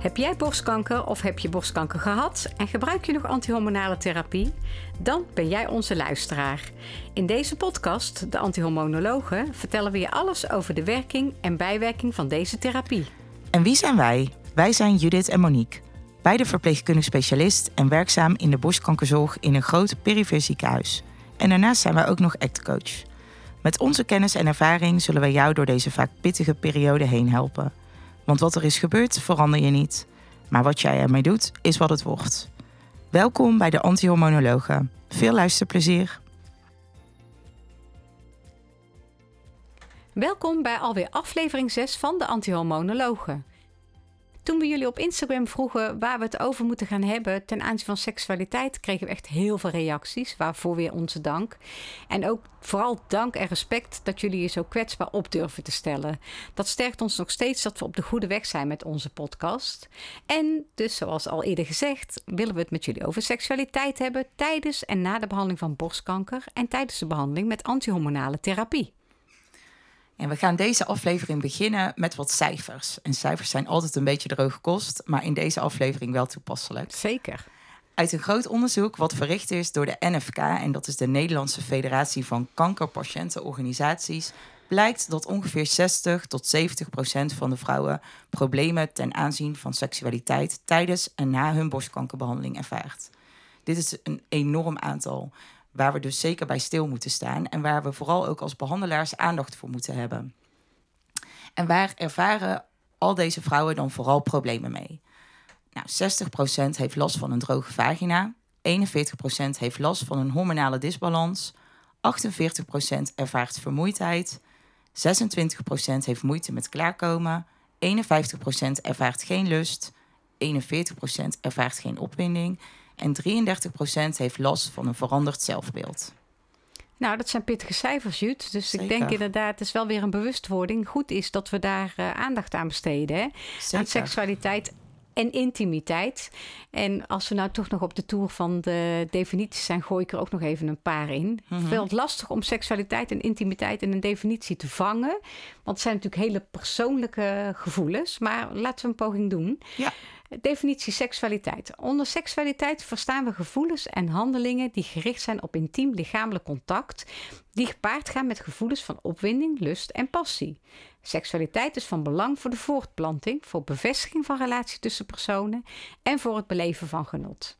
Heb jij borstkanker of heb je borstkanker gehad en gebruik je nog antihormonale therapie? Dan ben jij onze luisteraar. In deze podcast, De Antihormonologen, vertellen we je alles over de werking en bijwerking van deze therapie. En wie zijn wij? Wij zijn Judith en Monique. Beide verpleegkundig specialist en werkzaam in de borstkankerzorg in een groot perifere ziekenhuis. En daarnaast zijn wij ook nog actcoach. Met onze kennis en ervaring zullen wij jou door deze vaak pittige periode heen helpen. Want wat er is gebeurd, verander je niet. Maar wat jij ermee doet, is wat het wordt. Welkom bij de Antihormonologen. Veel luisterplezier. Welkom bij alweer aflevering 6 van de Antihormonologen. Toen we jullie op Instagram vroegen waar we het over moeten gaan hebben ten aanzien van seksualiteit, kregen we echt heel veel reacties. Waarvoor weer onze dank. En ook vooral dank en respect dat jullie je zo kwetsbaar op durven te stellen. Dat sterkt ons nog steeds dat we op de goede weg zijn met onze podcast. En dus, zoals al eerder gezegd, willen we het met jullie over seksualiteit hebben tijdens en na de behandeling van borstkanker en tijdens de behandeling met antihormonale therapie. En we gaan deze aflevering beginnen met wat cijfers. En cijfers zijn altijd een beetje droge kost, maar in deze aflevering wel toepasselijk. Zeker. Uit een groot onderzoek wat verricht is door de NFK, en dat is de Nederlandse Federatie van Kankerpatiëntenorganisaties, blijkt dat ongeveer 60 tot 70 procent van de vrouwen problemen ten aanzien van seksualiteit tijdens en na hun borstkankerbehandeling ervaart. Dit is een enorm aantal waar we dus zeker bij stil moeten staan en waar we vooral ook als behandelaars aandacht voor moeten hebben. En waar ervaren al deze vrouwen dan vooral problemen mee? Nou, 60% heeft last van een droge vagina, 41% heeft last van een hormonale disbalans, 48% ervaart vermoeidheid, 26% heeft moeite met klaarkomen, 51% ervaart geen lust, 41% ervaart geen opwinding en 33% heeft last van een veranderd zelfbeeld. Nou, dat zijn pittige cijfers, Jut. Dus ik denk inderdaad, het is wel weer een bewustwording. Goed is dat we daar uh, aandacht aan besteden. Hè? Aan seksualiteit en intimiteit. En als we nou toch nog op de tour van de definities zijn, gooi ik er ook nog even een paar in. Mm -hmm. Het is lastig om seksualiteit en intimiteit in een definitie te vangen. Want het zijn natuurlijk hele persoonlijke gevoelens. Maar laten we een poging doen. Ja. Definitie seksualiteit. Onder seksualiteit verstaan we gevoelens en handelingen die gericht zijn op intiem lichamelijk contact, die gepaard gaan met gevoelens van opwinding, lust en passie. Seksualiteit is van belang voor de voortplanting, voor bevestiging van relatie tussen personen en voor het beleven van genot.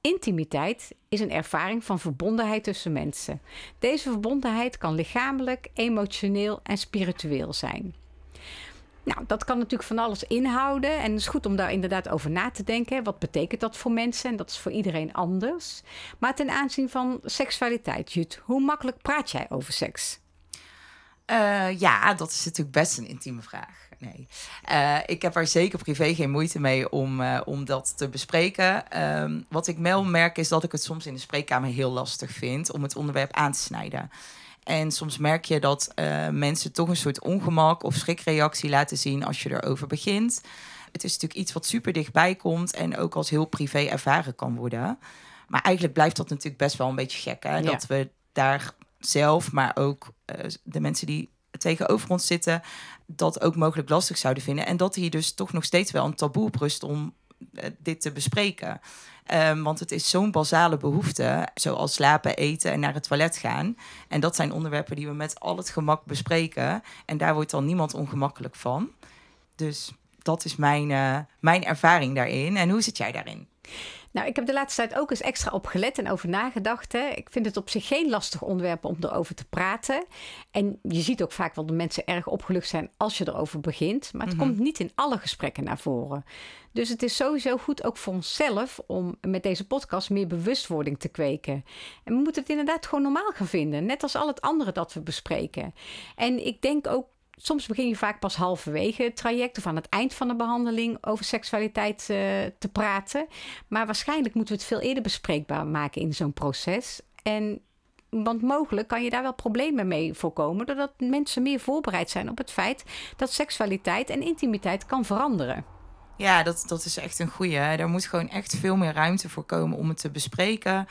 Intimiteit is een ervaring van verbondenheid tussen mensen. Deze verbondenheid kan lichamelijk, emotioneel en spiritueel zijn. Nou, dat kan natuurlijk van alles inhouden. En het is goed om daar inderdaad over na te denken. Wat betekent dat voor mensen? En dat is voor iedereen anders. Maar ten aanzien van seksualiteit, Jut, hoe makkelijk praat jij over seks? Uh, ja, dat is natuurlijk best een intieme vraag. Nee. Uh, ik heb er zeker privé geen moeite mee om, uh, om dat te bespreken. Um, wat ik wel merk is dat ik het soms in de spreekkamer heel lastig vind om het onderwerp aan te snijden. En soms merk je dat uh, mensen toch een soort ongemak of schrikreactie laten zien als je erover begint. Het is natuurlijk iets wat super dichtbij komt en ook als heel privé ervaren kan worden. Maar eigenlijk blijft dat natuurlijk best wel een beetje gek. Hè? Ja. Dat we daar zelf, maar ook uh, de mensen die tegenover ons zitten, dat ook mogelijk lastig zouden vinden. En dat hier dus toch nog steeds wel een taboe op rust om dit te bespreken. Um, want het is zo'n basale behoefte, zoals slapen, eten en naar het toilet gaan. En dat zijn onderwerpen die we met al het gemak bespreken. En daar wordt dan niemand ongemakkelijk van. Dus dat is mijn, uh, mijn ervaring daarin. En hoe zit jij daarin? Nou, ik heb de laatste tijd ook eens extra op gelet en over nagedacht. Hè. Ik vind het op zich geen lastig onderwerp om erover te praten. En je ziet ook vaak wel dat mensen erg opgelucht zijn als je erover begint. Maar het mm -hmm. komt niet in alle gesprekken naar voren. Dus het is sowieso goed ook voor onszelf om met deze podcast meer bewustwording te kweken. En we moeten het inderdaad gewoon normaal gaan vinden. Net als al het andere dat we bespreken. En ik denk ook soms begin je vaak pas halverwege het traject of aan het eind van de behandeling over seksualiteit uh, te praten. Maar waarschijnlijk moeten we het veel eerder bespreekbaar maken in zo'n proces. En want mogelijk kan je daar wel problemen mee voorkomen, doordat mensen meer voorbereid zijn op het feit dat seksualiteit en intimiteit kan veranderen. Ja, dat, dat is echt een goeie. Er moet gewoon echt veel meer ruimte voor komen om het te bespreken.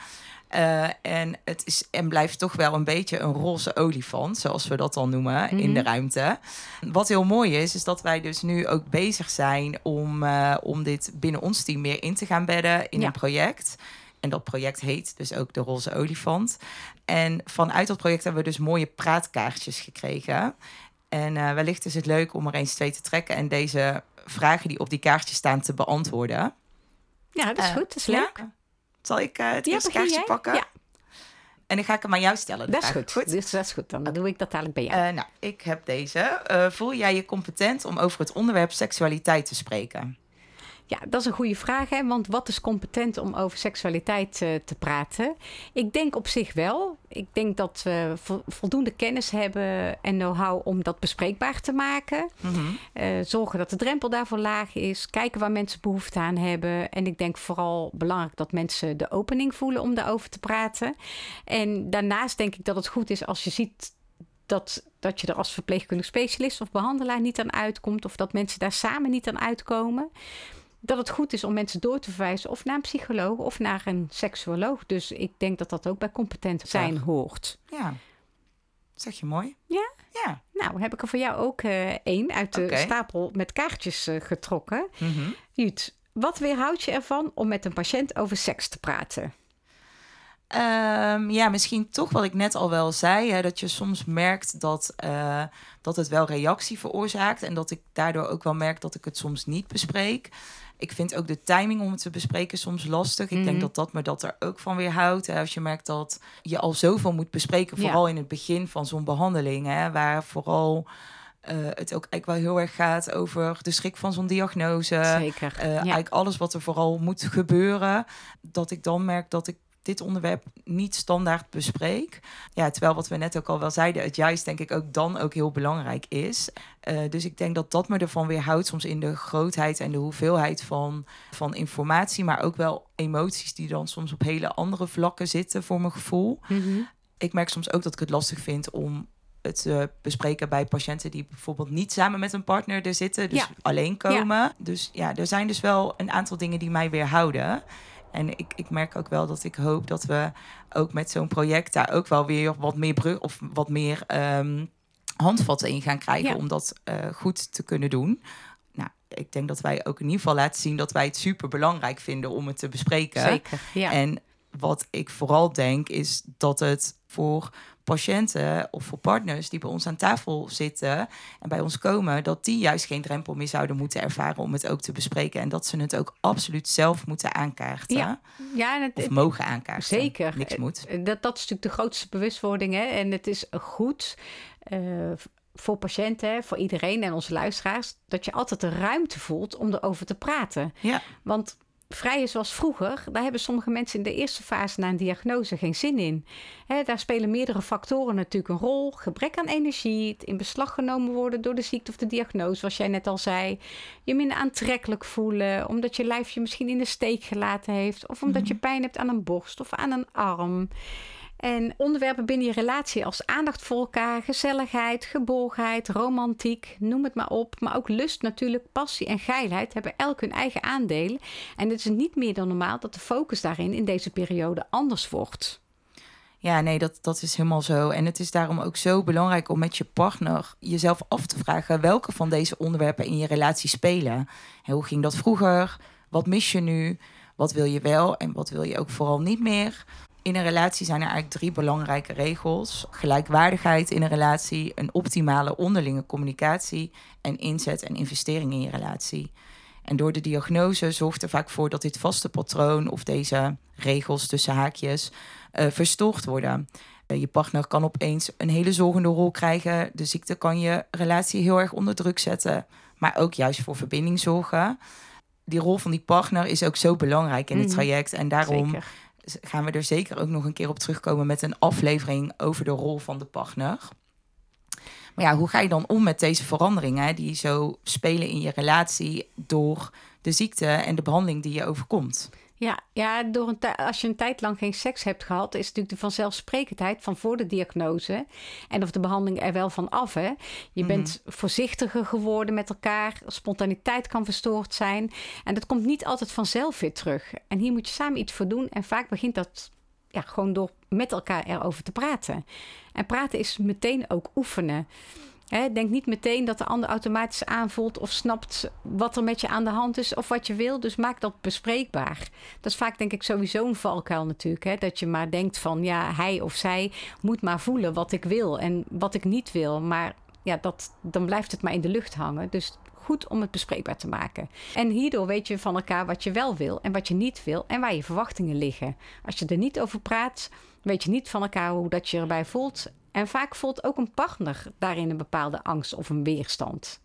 Uh, en het is en blijft toch wel een beetje een roze olifant, zoals we dat dan noemen, in de mhm. ruimte. Wat heel mooi is, is dat wij dus nu ook bezig zijn om, uh, om dit binnen ons team meer in te gaan bedden in een project. En dat project heet dus ook de Roze Olifant. En vanuit dat project hebben we dus mooie praatkaartjes gekregen. En uh, wellicht is het leuk om er eens twee te trekken en deze vragen die op die kaartjes staan te beantwoorden. Ja, dat is goed. Dat is leuk. Zal ik uh, het eerste kaartje pakken? Ja. En dan ga ik hem aan jou stellen. Dat is goed. goed. Dus dat is goed. Dan doe ik dat dadelijk bij jou. Uh, nou, ik heb deze. Voel jij je competent om over het onderwerp seksualiteit te spreken? Ja, dat is een goede vraag. Hè? Want wat is competent om over seksualiteit uh, te praten? Ik denk op zich wel. Ik denk dat we voldoende kennis hebben en know-how om dat bespreekbaar te maken. Mm zorgen dat de drempel daarvoor laag is. Kijken waar mensen behoefte aan hebben. En ik denk vooral belangrijk dat mensen de opening voelen om daarover te praten. En daarnaast denk ik dat het goed is als je ziet dat, dat je er als verpleegkundig specialist of behandelaar niet aan uitkomt. Of dat mensen daar samen niet aan uitkomen dat het goed is om mensen door te verwijzen of naar een psycholoog of naar een seksuoloog. Dus ik denk dat dat ook bij competent zijn hoort. Ja, zeg je mooi. Ja? Ja. Nou, heb ik er voor jou ook uh, één uit de stapel met kaartjes uh, getrokken. Mm Jut, wat weerhoudt je ervan om met een patiënt over seks te praten? Um, ja, misschien toch wat ik net al wel zei. Hè, dat je soms merkt dat, uh, dat het wel reactie veroorzaakt. En dat ik daardoor ook wel merk dat ik het soms niet bespreek. Ik vind ook de timing om het te bespreken soms lastig. Ik denk mhm. dat dat me dat er ook van weer houdt. Als je merkt dat je al zoveel moet bespreken, vooral in het begin van zo'n behandeling, hè, waar vooral. Uh, het ook eigenlijk wel heel erg gaat over de schrik van zo'n diagnose. Zeker. Uh, Eigenlijk alles wat er vooral moet gebeuren. Dat ik dan merk dat ik dit onderwerp niet standaard bespreek. Ja, terwijl wat we net ook al wel zeiden, het juist denk ik ook dan ook heel belangrijk is. Uh, dus ik denk dat dat me ervan weer houdt, soms in de grootheid en de hoeveelheid van, van informatie, maar ook wel emoties die dan soms op hele andere vlakken zitten voor mijn gevoel. Mhm. Ik merk soms ook dat ik het lastig vind om het uh, bespreken bij patiënten die bijvoorbeeld niet samen met een partner er zitten, dus alleen komen. Dus ja, er zijn dus wel een aantal dingen die mij weerhouden. En ik, ik merk ook wel dat ik hoop dat we ook met zo'n project daar ook wel weer wat meer brug of wat meer um, handvatten in gaan krijgen om dat uh, goed te kunnen doen. Nou, ik denk dat wij ook in ieder geval laten zien dat wij het super belangrijk vinden om het te bespreken. Zeker. Ja. En wat ik vooral denk is dat het voor patiënten of voor partners die bij ons aan tafel zitten en bij ons komen, dat die juist geen drempel meer zouden moeten ervaren om het ook te bespreken. En dat ze het ook absoluut zelf moeten aankaarten. Ja, ja het, of mogen aankaarten. Zeker. Niks moet. Eh, dat, dat is natuurlijk de grootste bewustwording. Hè? En het is goed. Uh, voor patiënten, voor iedereen en onze luisteraars, dat je altijd de ruimte voelt om erover te praten. Ja. Want vrijen zoals vroeger, daar hebben sommige mensen in de eerste fase na een diagnose geen zin in. daar spelen meerdere factoren natuurlijk een rol. Gebrek aan energie, het in beslag genomen worden door de ziekte of de diagnose, zoals jij net al zei. Je minder aantrekkelijk voelen, omdat je lijf je misschien in de steek gelaten heeft. Of omdat je mhm. pijn hebt aan een borst of aan een arm. En onderwerpen binnen je relatie als aandacht voor elkaar, gezelligheid, geborgenheid, romantiek, noem het maar op. Maar ook lust natuurlijk, passie en geilheid hebben elk hun eigen aandelen. En het is niet meer dan normaal dat de focus daarin in deze periode anders wordt. Ja, nee, dat, dat is helemaal zo. En het is daarom ook zo belangrijk om met je partner jezelf af te vragen welke van deze onderwerpen in je relatie spelen. En hoe ging dat vroeger? Wat mis je nu? Wat wil je wel en wat wil je ook vooral niet meer? In een relatie zijn er eigenlijk drie belangrijke regels: gelijkwaardigheid in een relatie, een optimale onderlinge communicatie en inzet en investering in je relatie. En door de diagnose zorgt er vaak voor dat dit vaste patroon of deze regels tussen haakjes uh, verstoord worden. Uh, je partner kan opeens een hele zorgende rol krijgen. De ziekte kan je relatie heel erg onder druk zetten, maar ook juist voor verbinding zorgen. Die rol van die partner is ook zo belangrijk in het mhm. traject. En daarom Zeker gaan we er zeker ook nog een keer op terugkomen met een aflevering over de rol van de partner. Maar ja, hoe ga je dan om met deze veranderingen die zo spelen in je relatie door de ziekte en de behandeling die je overkomt? Ja, ja door een als je een tijd lang geen seks hebt gehad, is natuurlijk de vanzelfsprekendheid van voor de diagnose en of de behandeling er wel van af. Hè? Je Mhm. bent voorzichtiger geworden met elkaar, spontaniteit kan verstoord zijn en dat komt niet altijd vanzelf weer terug. En hier moet je samen iets voor doen en vaak begint dat ja, gewoon door met elkaar erover te praten. En praten is meteen ook oefenen. Denk niet meteen dat de ander automatisch aanvoelt of snapt wat er met je aan de hand is of wat je wil. Dus maak dat bespreekbaar. Dat is vaak denk ik sowieso een valkuil natuurlijk. Dat je maar denkt van ja, hij of zij moet maar voelen wat ik wil en wat ik niet wil. Maar ja, dat, dan blijft het maar in de lucht hangen. Dus goed om het bespreekbaar te maken. En hierdoor weet je van elkaar wat je wel wil en wat je niet wil en waar je verwachtingen liggen. Als je er niet over praat, weet je niet van elkaar hoe dat je erbij voelt. En vaak voelt ook een partner daarin een bepaalde angst of een weerstand.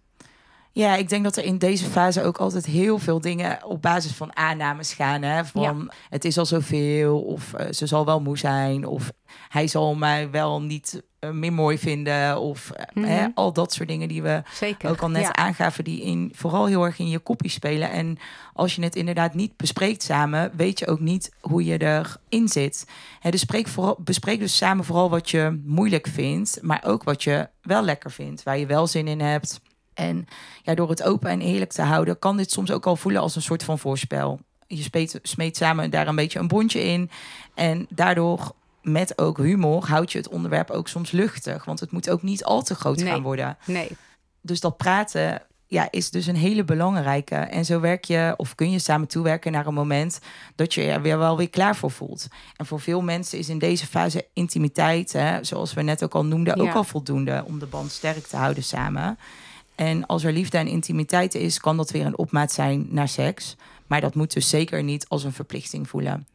Ja, ik denk dat er in deze fase ook altijd heel veel dingen op basis van aannames gaan. Hè? Van het is al zoveel, of uh, ze zal wel moe zijn, of hij zal mij wel niet meer mooi vinden, of mm -hmm. hè, al dat soort dingen die we Zeker. ook al net ja. aangaven, die in, vooral heel erg in je kopie spelen. En als je het inderdaad niet bespreekt samen, weet je ook niet hoe je erin zit. Hè, dus spreek vooral, bespreek dus samen vooral wat je moeilijk vindt, maar ook wat je wel lekker vindt, waar je wel zin in hebt. En ja, door het open en eerlijk te houden, kan dit soms ook al voelen als een soort van voorspel. Je smeet, smeet samen daar een beetje een bondje in. En daardoor, met ook humor, houd je het onderwerp ook soms luchtig. Want het moet ook niet al te groot nee. gaan worden. Nee. Dus dat praten ja, is dus een hele belangrijke. En zo werk je, of kun je samen toewerken naar een moment dat je er weer wel weer klaar voor voelt. En voor veel mensen is in deze fase intimiteit, hè, zoals we net ook al noemden, Ja. ook al voldoende om de band sterk te houden samen. En als er liefde en intimiteit is, kan dat weer een opmaat zijn naar seks. Maar dat moet dus zeker niet als een verplichting voelen.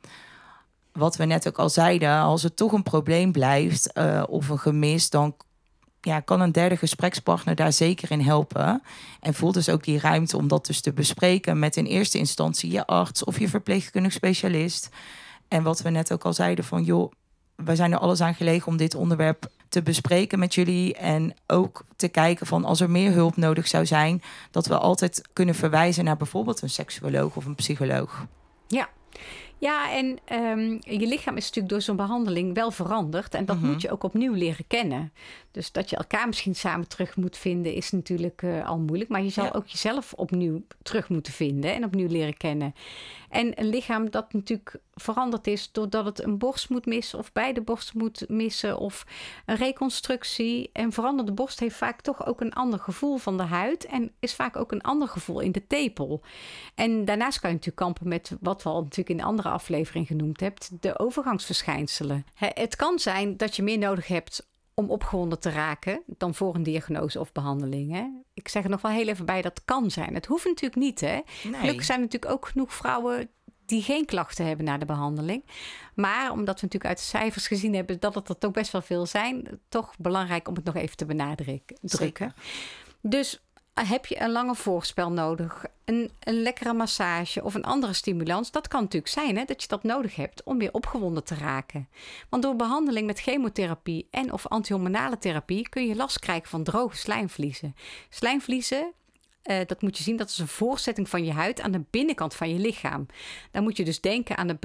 Wat we net ook al zeiden, als het toch een probleem blijft uh, of een gemis, dan ja, kan een derde gesprekspartner daar zeker in helpen. En voelt dus ook die ruimte om dat dus te bespreken met in eerste instantie je arts of je verpleegkundig specialist. En wat we net ook al zeiden van joh, wij zijn er alles aan gelegen om dit onderwerp te bespreken met jullie. En ook te kijken van als er meer hulp nodig zou zijn, dat we altijd kunnen verwijzen naar bijvoorbeeld een seksuoloog of een psycholoog. Ja. Ja, en um, je lichaam is natuurlijk door zo'n behandeling wel veranderd. En dat Mhm. moet je ook opnieuw leren kennen. Dus dat je elkaar misschien samen terug moet vinden, is natuurlijk uh, al moeilijk. Maar je zal Ja. ook jezelf opnieuw terug moeten vinden en opnieuw leren kennen. En een lichaam dat natuurlijk veranderd is doordat het een borst moet missen, of beide borsten moet missen, of een reconstructie. En veranderde borst heeft vaak toch ook een ander gevoel van de huid. En is vaak ook een ander gevoel in de tepel. En daarnaast kan je natuurlijk kampen met wat we al natuurlijk in de andere aflevering genoemd hebt, de overgangsverschijnselen. Het kan zijn dat je meer nodig hebt om opgewonden te raken dan voor een diagnose of behandeling. Hè? Ik zeg er nog wel heel even bij, dat kan zijn. Het hoeft natuurlijk niet, hè? Nee. Gelukkig zijn er natuurlijk ook genoeg vrouwen die geen klachten hebben na de behandeling. Maar omdat we natuurlijk uit de cijfers gezien hebben dat het er toch best wel veel zijn, toch belangrijk om het nog even te benadrukken. drukken. Dus heb je een lange voorspel nodig, een, een lekkere massage of een andere stimulans, dat kan natuurlijk zijn hè, dat je dat nodig hebt om weer opgewonden te raken. Want door behandeling met chemotherapie en of antihormonale therapie kun je last krijgen van droge slijmvliezen. Slijmvliezen, eh, dat moet je zien, dat is een voorzetting van je huid aan de binnenkant van je lichaam. Dan moet je dus denken aan een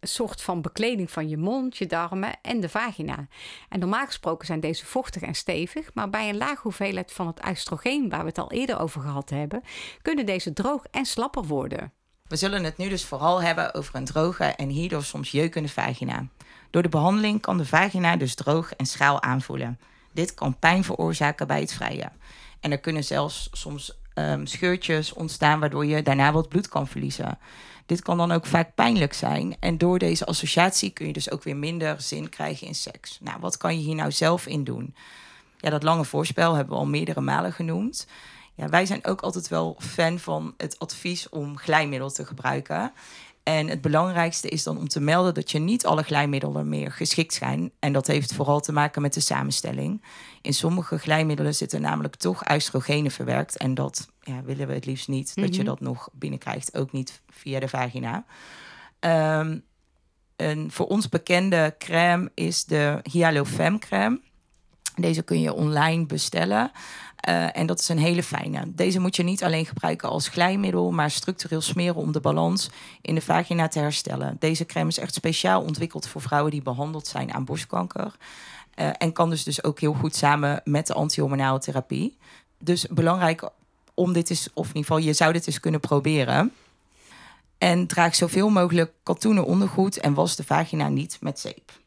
soort van bekleding van je mond, je darmen en de vagina. En normaal gesproken zijn deze vochtig en stevig, maar bij een lage hoeveelheid van het oestrogeen, waar we het al eerder over gehad hebben, kunnen deze droog en slapper worden. We zullen het nu dus vooral hebben over een droge en hierdoor soms jeukende vagina. Door de behandeling kan de vagina dus droog en schaal aanvoelen. Dit kan pijn veroorzaken bij het vrijen. En er kunnen zelfs soms ehm, scheurtjes ontstaan waardoor je daarna wat bloed kan verliezen. Dit kan dan ook vaak pijnlijk zijn. En door deze associatie kun je dus ook weer minder zin krijgen in seks. Nou, wat kan je hier nou zelf in doen? Ja, dat lange voorspel hebben we al meerdere malen genoemd. Ja, wij zijn ook altijd wel fan van het advies om glijmiddel te gebruiken. En het belangrijkste is dan om te melden dat je niet alle glijmiddelen meer geschikt zijn. En dat heeft vooral te maken met de samenstelling. In sommige glijmiddelen zitten namelijk toch oestrogenen verwerkt. En dat ja, willen we het liefst niet, dat je Mhm. dat nog binnenkrijgt. Ook niet via de vagina. Ehm, een voor ons bekende crème is de Hyalofem crème. Deze kun je online bestellen. Uh, en dat is een hele fijne. Deze moet je niet alleen gebruiken als glijmiddel, maar structureel smeren om de balans in de vagina te herstellen. Deze crème is echt speciaal ontwikkeld voor vrouwen die behandeld zijn aan borstkanker. Uh, en kan dus, dus ook heel goed samen met de anti-hormonale therapie. Dus belangrijk om dit is, of in ieder geval, je zou dit eens kunnen proberen. En draag zoveel mogelijk katoenen ondergoed en was de vagina niet met zeep.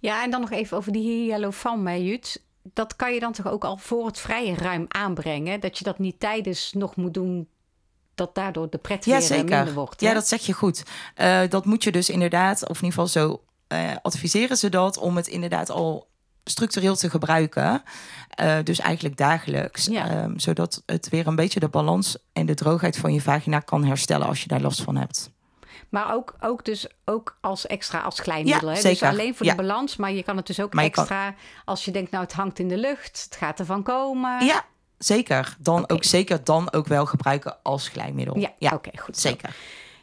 Ja, en dan nog even over die hyalofan, Jut. Dat kan je dan toch ook al voor het vrije ruim aanbrengen? Dat je dat niet tijdens nog moet doen dat daardoor de pret ja, weer eh, zeker. minder wordt. Ja, dat zeg je goed. Uh, dat moet je dus inderdaad, of in ieder geval zo uh, adviseren ze dat, om het inderdaad al structureel te gebruiken. Uh, dus eigenlijk dagelijks. Ja. Um, zodat het weer een beetje de balans en de droogheid van je vagina kan herstellen als je daar last van hebt. Maar ook, ook dus ook als extra als glijmiddel. Ja, hè? Dus alleen voor de balans, maar je kan het dus ook extra als je denkt, nou het hangt in de lucht, het gaat ervan komen. Ja, zeker. Dan ook zeker dan ook wel gebruiken als glijmiddel. Ja, oké, goed. Zeker.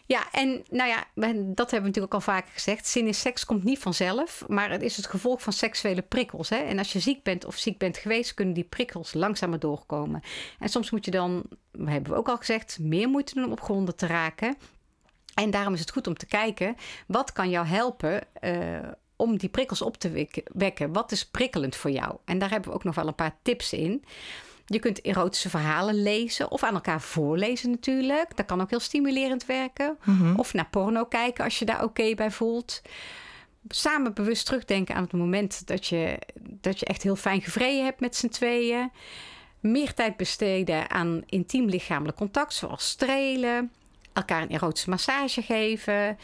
Ja, en nou ja, dat hebben we natuurlijk al vaker gezegd. Zin in seks komt niet vanzelf, maar het is het gevolg van seksuele prikkels. Hè? En als je ziek bent of ziek bent geweest, kunnen die prikkels langzamer doorkomen. En soms moet je dan, hebben we ook al gezegd, meer moeite doen om opgewonden te raken. En daarom is het goed om te kijken, wat kan jou helpen uh, om die prikkels op te wekken? Wat is prikkelend voor jou? En daar hebben we ook nog wel een paar tips in. Je kunt erotische verhalen lezen of aan elkaar voorlezen natuurlijk. Dat kan ook heel stimulerend werken. Mhm. Of naar porno kijken als je daar oké bij voelt. Samen bewust terugdenken aan het moment dat je, dat je echt heel fijn gevreden hebt met z'n tweeën. Meer tijd besteden aan intiem lichamelijk contact, zoals strelen, elkaar een erotische massage geven.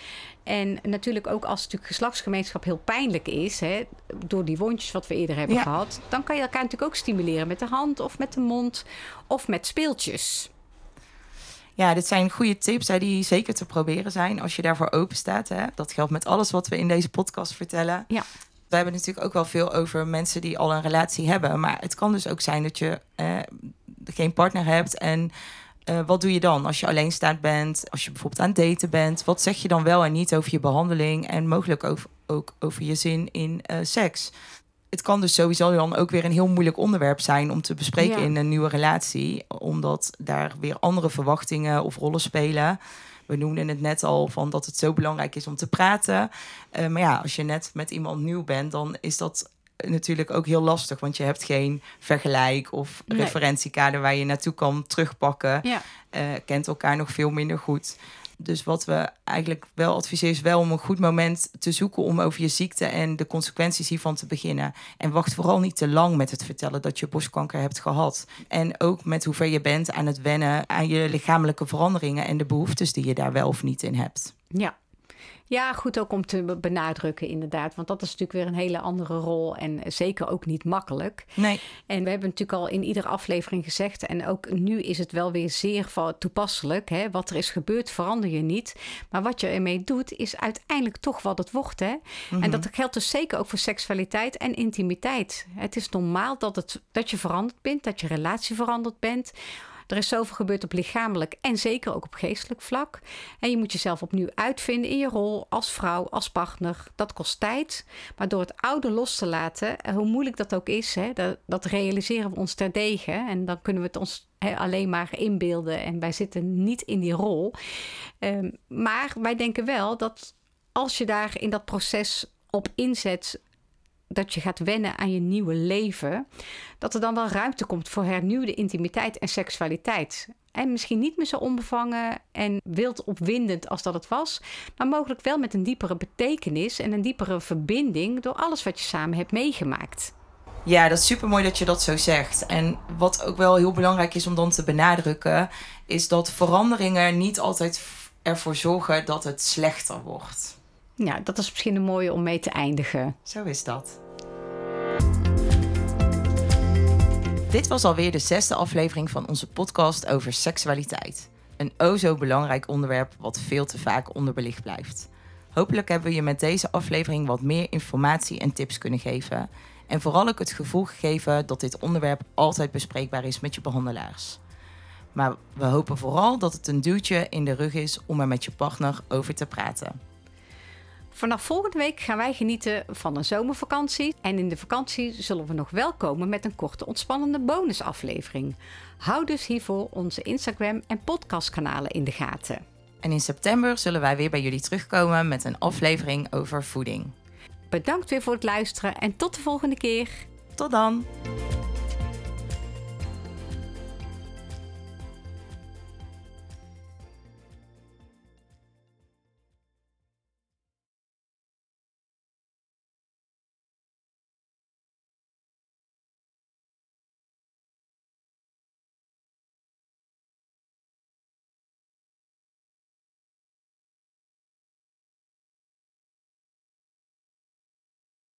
En natuurlijk ook als het geslachtsgemeenschap heel pijnlijk is, hè, door die wondjes wat we eerder hebben gehad, dan kan je elkaar natuurlijk ook stimuleren met de hand of met de mond of met speeltjes. Ja, dit zijn goede tips hè, die zeker te proberen zijn als je daarvoor open staat. Hè. Dat geldt met alles wat we in deze podcast vertellen. Ja. We hebben natuurlijk ook wel veel over mensen die al een relatie hebben. Maar het kan dus ook zijn dat je eh, geen partner hebt en uh, wat doe je dan als je alleenstaand bent? Als je bijvoorbeeld aan het daten bent? Wat zeg je dan wel en niet over je behandeling? En mogelijk over, ook over je zin in uh, seks? Het kan dus sowieso dan ook weer een heel moeilijk onderwerp zijn om te bespreken in een nieuwe relatie. Omdat daar weer andere verwachtingen of rollen spelen. We noemden het net al van dat het zo belangrijk is om te praten. Uh, maar ja, als je net met iemand nieuw bent, dan is dat natuurlijk ook heel lastig, want je hebt geen vergelijk of referentiekader waar je naartoe kan terugpakken. Ja. Uh, kent elkaar nog veel minder goed. Dus wat we eigenlijk wel adviseren is wel om een goed moment te zoeken om over je ziekte en de consequenties hiervan te beginnen. En wacht vooral niet te lang met het vertellen dat je borstkanker hebt gehad. En ook met hoe ver je bent aan het wennen aan je lichamelijke veranderingen en de behoeftes die je daar wel of niet in hebt. Ja, ja, goed ook om te benadrukken, inderdaad. Want dat is natuurlijk weer een hele andere rol en zeker ook niet makkelijk. Nee. En we hebben natuurlijk al in iedere aflevering gezegd, en ook nu is het wel weer zeer toepasselijk. Hè? Wat er is gebeurd, verander je niet. Maar wat je ermee doet, is uiteindelijk toch wat het wordt. Hè? En mhm. dat geldt dus zeker ook voor seksualiteit en intimiteit. Het is normaal dat, het, dat je veranderd bent, dat je relatie veranderd bent er is zoveel gebeurd op lichamelijk en zeker ook op geestelijk vlak. En je moet jezelf opnieuw uitvinden in je rol als vrouw, als partner. Dat kost tijd. Maar door het oude los te laten, eh, hoe moeilijk dat ook is, hè, dat, dat realiseren we ons terdege. En dan kunnen we het ons alleen maar inbeelden en wij zitten niet in die rol. Um, maar wij denken wel dat als je daar in dat proces op inzet dat je gaat wennen aan je nieuwe leven, dat er dan wel ruimte komt voor hernieuwde intimiteit en seksualiteit. En misschien niet meer zo onbevangen en wild opwindend als dat het was, maar mogelijk wel met een diepere betekenis en een diepere verbinding door alles wat je samen hebt meegemaakt. Ja, dat is super mooi dat je dat zo zegt. En wat ook wel heel belangrijk is om dan te benadrukken, is dat veranderingen niet altijd ervoor zorgen dat het slechter wordt. Ja, dat is misschien een mooie om mee te eindigen. Zo is dat. Dit was alweer de zesde aflevering van onze podcast over seksualiteit. Een o zo belangrijk onderwerp wat veel te vaak onderbelicht blijft. Hopelijk hebben we je met deze aflevering wat meer informatie en tips kunnen geven. En vooral ook het gevoel gegeven dat dit onderwerp altijd bespreekbaar is met je behandelaars. Maar we hopen vooral dat het een duwtje in de rug is om er met je partner over te praten. Vanaf volgende week gaan wij genieten van een zomervakantie. En in de vakantie zullen we nog wel komen met een korte ontspannende bonusaflevering. Hou dus hiervoor onze Instagram en podcastkanalen in de gaten. En in september zullen wij weer bij jullie terugkomen met een aflevering over voeding. Bedankt weer voor het luisteren en tot de volgende keer. Tot dan!